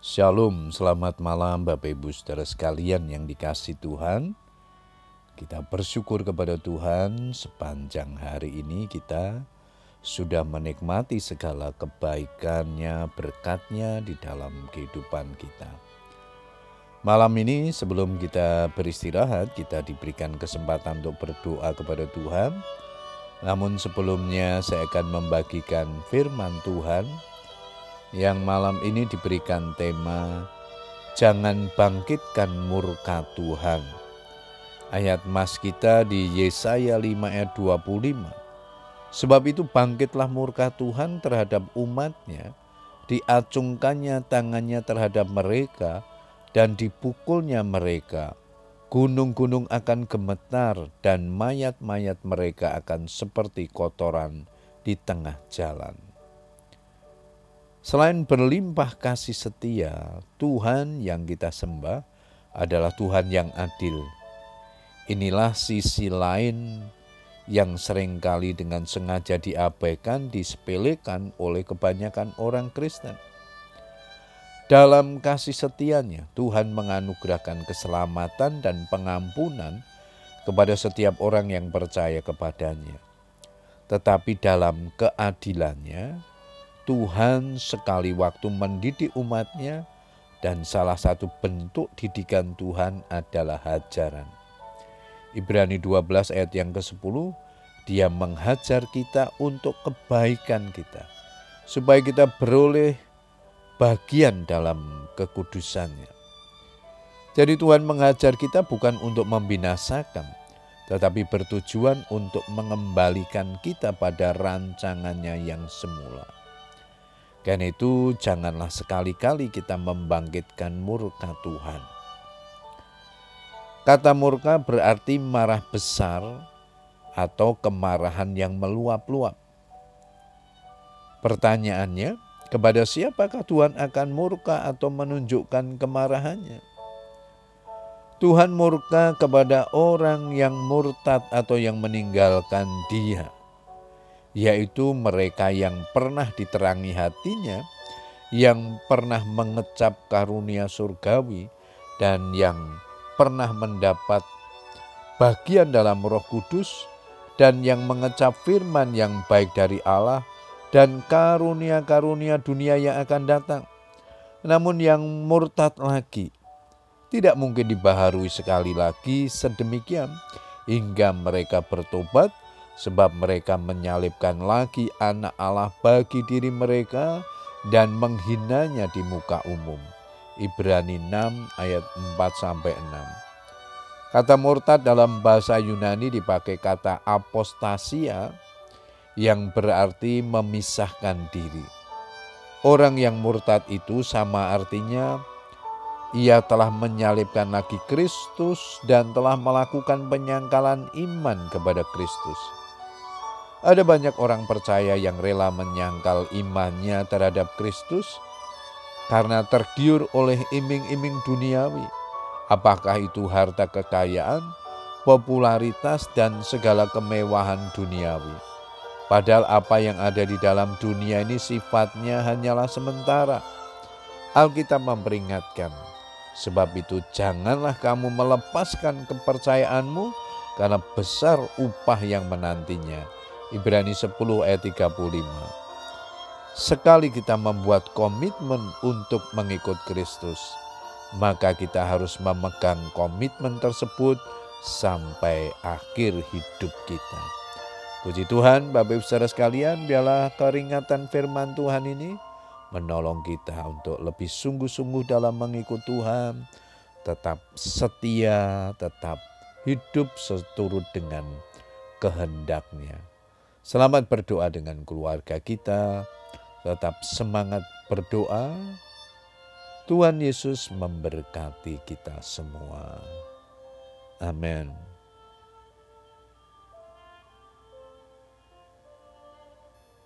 Shalom, selamat malam Bapak Ibu Saudara sekalian yang dikasih Tuhan. Kita bersyukur kepada Tuhan sepanjang hari ini kita sudah menikmati segala kebaikannya, berkatnya di dalam kehidupan kita. Malam ini sebelum kita beristirahat, kita diberikan kesempatan untuk berdoa kepada Tuhan. Namun sebelumnya saya akan membagikan firman Tuhan yang malam ini diberikan tema Jangan bangkitkan murka Tuhan. Ayat mas kita di Yesaya 5 ayat 25. Sebab itu bangkitlah murka Tuhan terhadap umatnya, diacungkannya tangannya terhadap mereka, dan dipukulnya mereka. Gunung-gunung akan gemetar dan mayat-mayat mereka akan seperti kotoran di tengah jalan. Selain berlimpah kasih setia, Tuhan yang kita sembah adalah Tuhan yang adil. Inilah sisi lain yang sering kali dengan sengaja diabaikan, disepelekan oleh kebanyakan orang Kristen. Dalam kasih setianya, Tuhan menganugerahkan keselamatan dan pengampunan kepada setiap orang yang percaya kepadanya. Tetapi dalam keadilannya, Tuhan sekali waktu mendidik umatnya dan salah satu bentuk didikan Tuhan adalah hajaran. Ibrani 12 ayat yang ke-10, dia menghajar kita untuk kebaikan kita, supaya kita beroleh bagian dalam kekudusannya. Jadi Tuhan mengajar kita bukan untuk membinasakan, tetapi bertujuan untuk mengembalikan kita pada rancangannya yang semula. Karena itu janganlah sekali-kali kita membangkitkan murka Tuhan. Kata murka berarti marah besar atau kemarahan yang meluap-luap. Pertanyaannya, kepada siapakah Tuhan akan murka atau menunjukkan kemarahannya? Tuhan murka kepada orang yang murtad atau yang meninggalkan Dia yaitu mereka yang pernah diterangi hatinya, yang pernah mengecap karunia surgawi, dan yang pernah mendapat bagian dalam Roh Kudus, dan yang mengecap firman yang baik dari Allah, dan karunia-karunia dunia yang akan datang. Namun, yang murtad lagi tidak mungkin dibaharui sekali lagi sedemikian hingga mereka bertobat sebab mereka menyalibkan lagi anak Allah bagi diri mereka dan menghinanya di muka umum. Ibrani 6 ayat 4 sampai 6. Kata murtad dalam bahasa Yunani dipakai kata apostasia yang berarti memisahkan diri. Orang yang murtad itu sama artinya ia telah menyalibkan lagi Kristus dan telah melakukan penyangkalan iman kepada Kristus. Ada banyak orang percaya yang rela menyangkal imannya terhadap Kristus karena tergiur oleh iming-iming duniawi. Apakah itu harta kekayaan, popularitas, dan segala kemewahan duniawi? Padahal apa yang ada di dalam dunia ini sifatnya hanyalah sementara. Alkitab memperingatkan, sebab itu janganlah kamu melepaskan kepercayaanmu karena besar upah yang menantinya Ibrani 10 ayat 35. Sekali kita membuat komitmen untuk mengikut Kristus, maka kita harus memegang komitmen tersebut sampai akhir hidup kita. Puji Tuhan, Bapak Ibu Saudara sekalian, biarlah keringatan firman Tuhan ini menolong kita untuk lebih sungguh-sungguh dalam mengikut Tuhan, tetap setia, tetap hidup seturut dengan kehendaknya. Selamat berdoa dengan keluarga kita. Tetap semangat berdoa. Tuhan Yesus memberkati kita semua. Amin.